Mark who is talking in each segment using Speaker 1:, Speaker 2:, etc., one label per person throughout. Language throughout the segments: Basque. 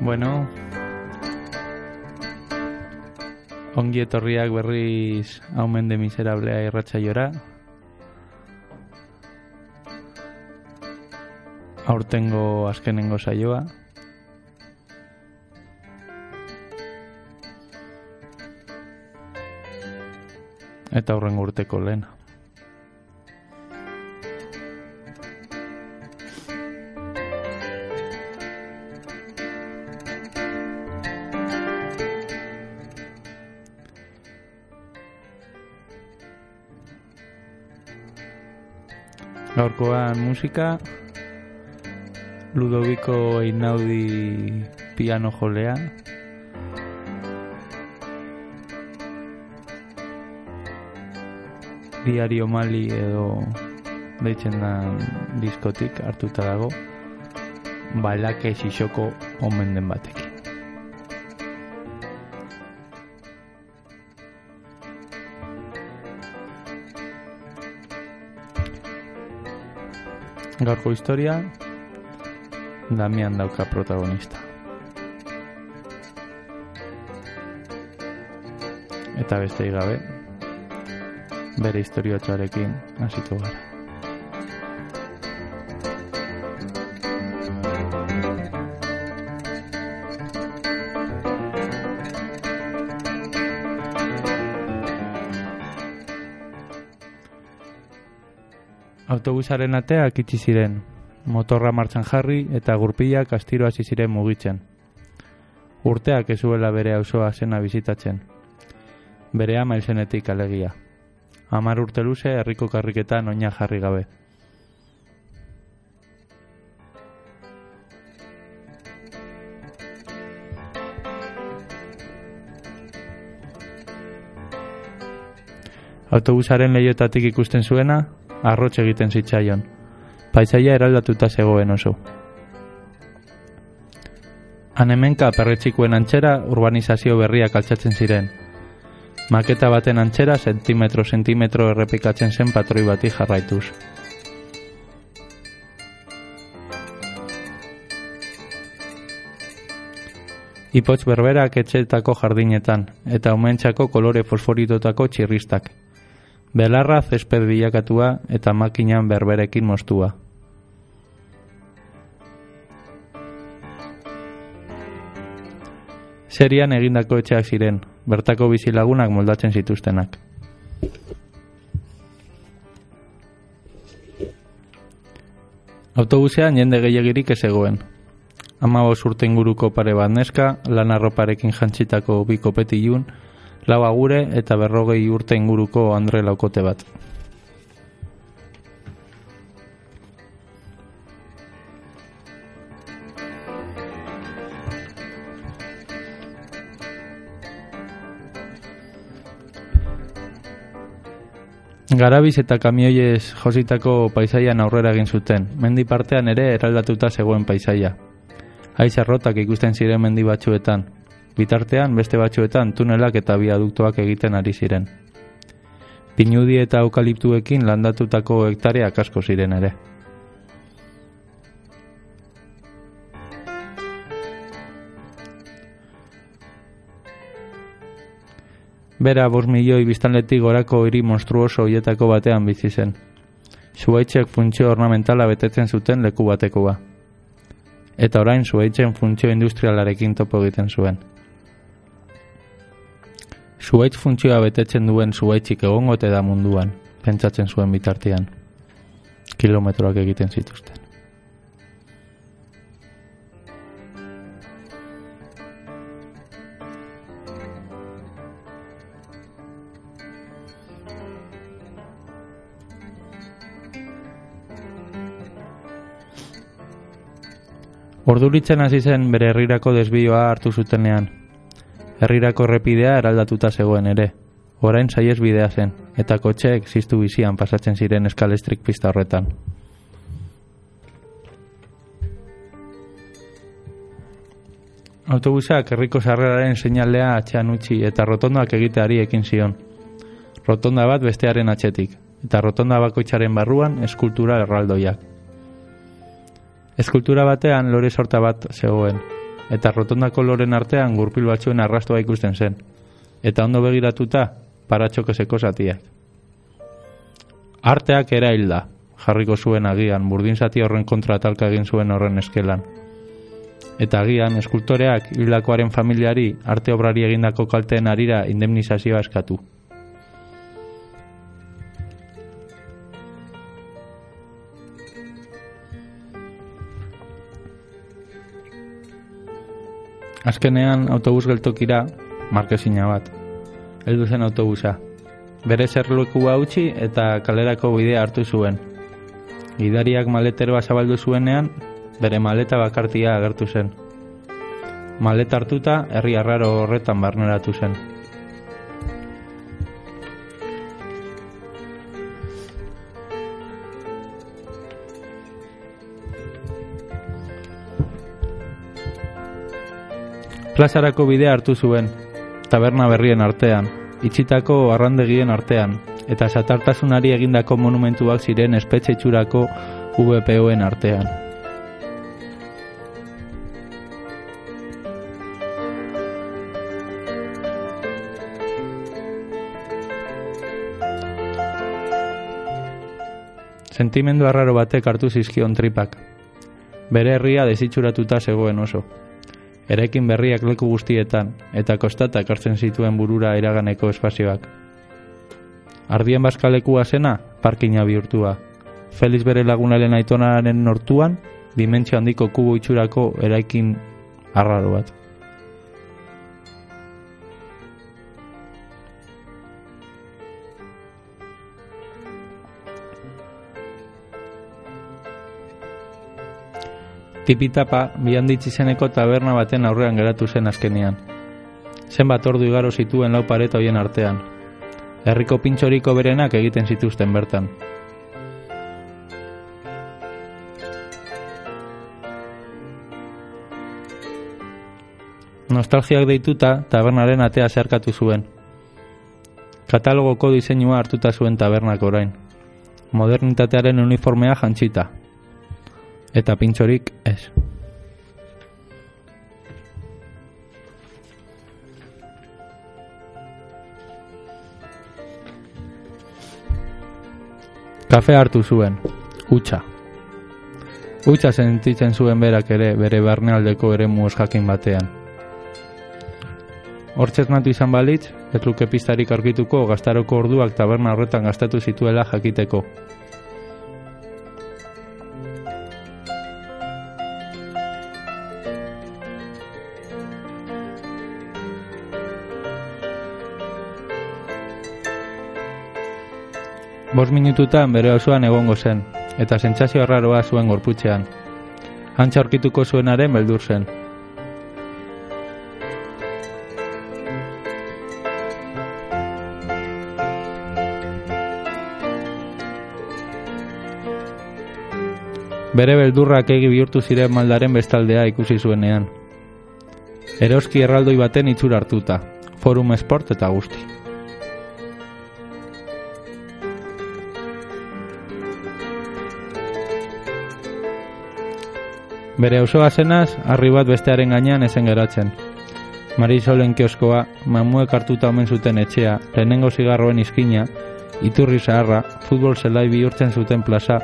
Speaker 1: Bueno, ongi etorriak berriz haumen de miserablea irratsaiora. Aurtengo azkenengo saioa. Eta aurrengo urteko lehena. Gaurkoan musika Ludovico Einaudi piano jolea Diario Mali edo deitzen da diskotik hartuta dago Balake Xixoko omen den batekin. Gaurko historia Damian dauka protagonista. Eta beste gabe Bere historiotxarekin hasiko gara Autobusaren ateak itxi ziren, motorra martxan jarri eta gurpilak astiro hasi ziren mugitzen. Urteak ezuela bere auzoa zena bizitatzen. Bere ama izenetik alegia. Amar urte luze herriko karriketan oina jarri gabe. Autobusaren lehiotatik ikusten zuena, arrotx egiten zitzaion. Paisaia eraldatuta zegoen oso. Hanemenka perretxikuen antxera urbanizazio berriak altxatzen ziren. Maketa baten antxera sentimetro-sentimetro errepikatzen zen patroi bati jarraituz. Ipotz berberak etxetako jardinetan, eta umentxako kolore fosforitotako txirristak, Belarra zesped bilakatua eta makinan berberekin mostua. Serian egindako etxeak ziren, bertako bizilagunak moldatzen zituztenak. Autobusean jende gehiagirik ez egoen. Ama urte inguruko pare bat neska, lan arroparekin jantzitako bikopetilun, lau agure eta berrogei urte inguruko Andre Laukote bat. Garabiz eta kamioiez jositako paisaian aurrera egin zuten, mendi partean ere eraldatuta zegoen paisaia. Aiz arrotak ikusten ziren mendi batzuetan, bitartean beste batzuetan tunelak eta biaduktoak egiten ari ziren. Pinudi eta eukaliptuekin landatutako hektareak asko ziren ere. Bera bos milioi biztanletik gorako hiri monstruoso hoietako batean bizi zen. Zuaitzek funtzio ornamentala betetzen zuten leku batekoa. Eta orain zuaitzen funtzio industrialarekin topo egiten zuen. Zuaitz funtzioa betetzen duen zuaitzik egongote da munduan, pentsatzen zuen bitartean. Kilometroak egiten zituzten. Orduritzen hasi zen bere herrirako desbioa hartu zutenean, herrirako errepidea eraldatuta zegoen ere. Orain saiez bidea zen, eta kotxeek ziztu bizian pasatzen ziren eskalestrik pista horretan. Autobusak herriko sarreraren seinalea atxean utzi eta rotondak egiteari ekin zion. Rotonda bat bestearen atxetik, eta rotonda bakoitzaren barruan eskultura erraldoiak. Eskultura batean lore sorta bat zegoen, eta rotondako loren artean gurpil batzuen arrastoa ikusten zen, eta ondo begiratuta paratxokezeko zatiak. Arteak era hilda, jarriko zuen agian, burdin zati horren kontra talka egin zuen horren eskelan. Eta agian, eskultoreak hildakoaren familiari arte obrari egindako kalteen arira indemnizazioa eskatu. Azkenean autobus geltokira, markezina bat. Heldu zen autobusa. Bere zerlekua utzi eta kalerako bidea hartu zuen. Gidariak maleteroa zabaldu zuenean, bere maleta bakartia agertu zen. Maleta hartuta, herri arraro horretan barneratu zen. Plazarako bidea hartu zuen, taberna berrien artean, itxitako arrandegien artean, eta satartasunari egindako monumentuak ziren espetxe itxurako VPOen artean. Sentimendu arraro batek hartu zizkion tripak. Bere herria desitxuratuta zegoen oso erekin berriak leku guztietan, eta kostatak hartzen zituen burura iraganeko espazioak. Ardien baskalekua zena, parkina bihurtua. Feliz bere lagunaren aitonaren nortuan, dimentsio handiko kubo itxurako eraikin arraro bat. Tipitapa bihanditzi zeneko taberna baten aurrean geratu zen azkenean. Zenbat ordu igaro zituen lau pareta hoien artean. Herriko pintxoriko berenak egiten zituzten bertan. Nostalgiak deituta tabernaren atea zerkatu zuen. Katalogoko diseinua hartuta zuen tabernak orain. Modernitatearen uniformea jantzita, eta pintxorik ez. Kafe hartu zuen, utxa. Utxa sentitzen zuen berak ere bere barnealdeko ere jakin batean. Hortzez natu izan balitz, ez luke pistarik aurkituko gaztaroko orduak taberna horretan gastatu zituela jakiteko. Bost minututan bere osoan egongo zen, eta sentsazio arraroa zuen gorputzean. Antza aurkituko zuenaren beldur zen. Bere beldurrak egi bihurtu ziren maldaren bestaldea ikusi zuenean. Eroski erraldoi baten itxura hartuta, forum esport eta guzti. Bere osoa zenaz, harri bat bestearen gainean ezen geratzen. Marisolen kioskoa, mamuek hartuta omen zuten etxea, lehenengo zigarroen izkina, iturri zaharra, futbol zelai bihurtzen zuten plaza,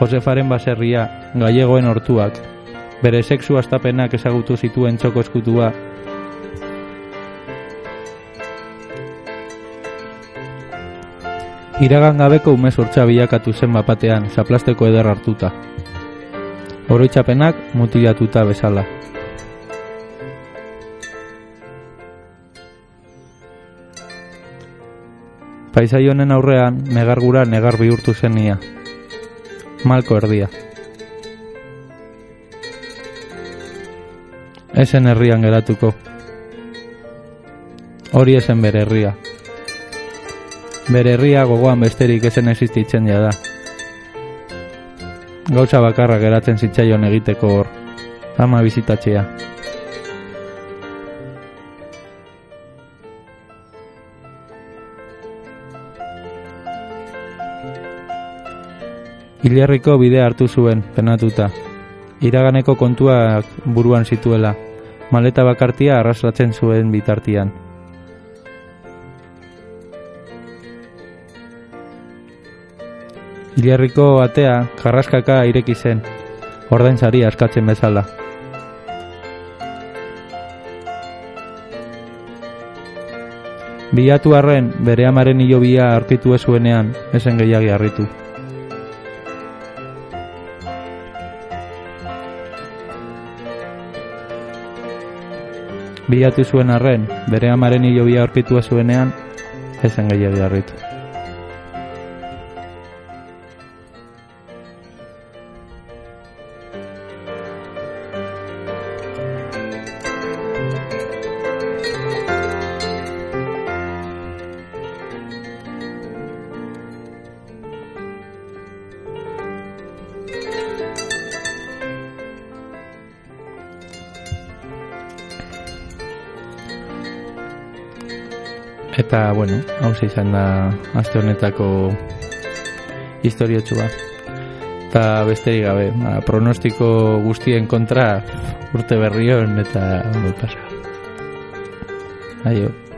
Speaker 1: Josefaren baserria, gallegoen hortuak, bere sexu astapenak ezagutu zituen txoko eskutua, Iragan gabeko umez bilakatu zen bapatean, zaplasteko eder hartuta oroitzapenak mutilatuta bezala. Paisai honen aurrean negargura negar bihurtu zenia. Malko erdia. Esen herrian geratuko. Hori esen bere herria. Bere herria gogoan besterik esen existitzen da gauza bakarra geratzen zitzaion egiteko hor, ama bizitatzea. Ilerriko bidea hartu zuen, penatuta. Iraganeko kontuak buruan zituela, maleta bakartia arraslatzen zuen bitartian. Ilerriko atea karraskaka ireki zen, ordainsari askatzen bezala. Bilatu arren, bere amaren hilobia aurkitu ez zuenean, esen gehiagi harritu. Bilatu zuen arren, bere amaren hilobia aurkitu ez zuenean, esen gehiagi harritu. Eta, bueno, hau izan da aste honetako historiotxua. Eta besterik gabe, ba, pronostiko guztien kontra urte berrion eta ondo pasa. Aio.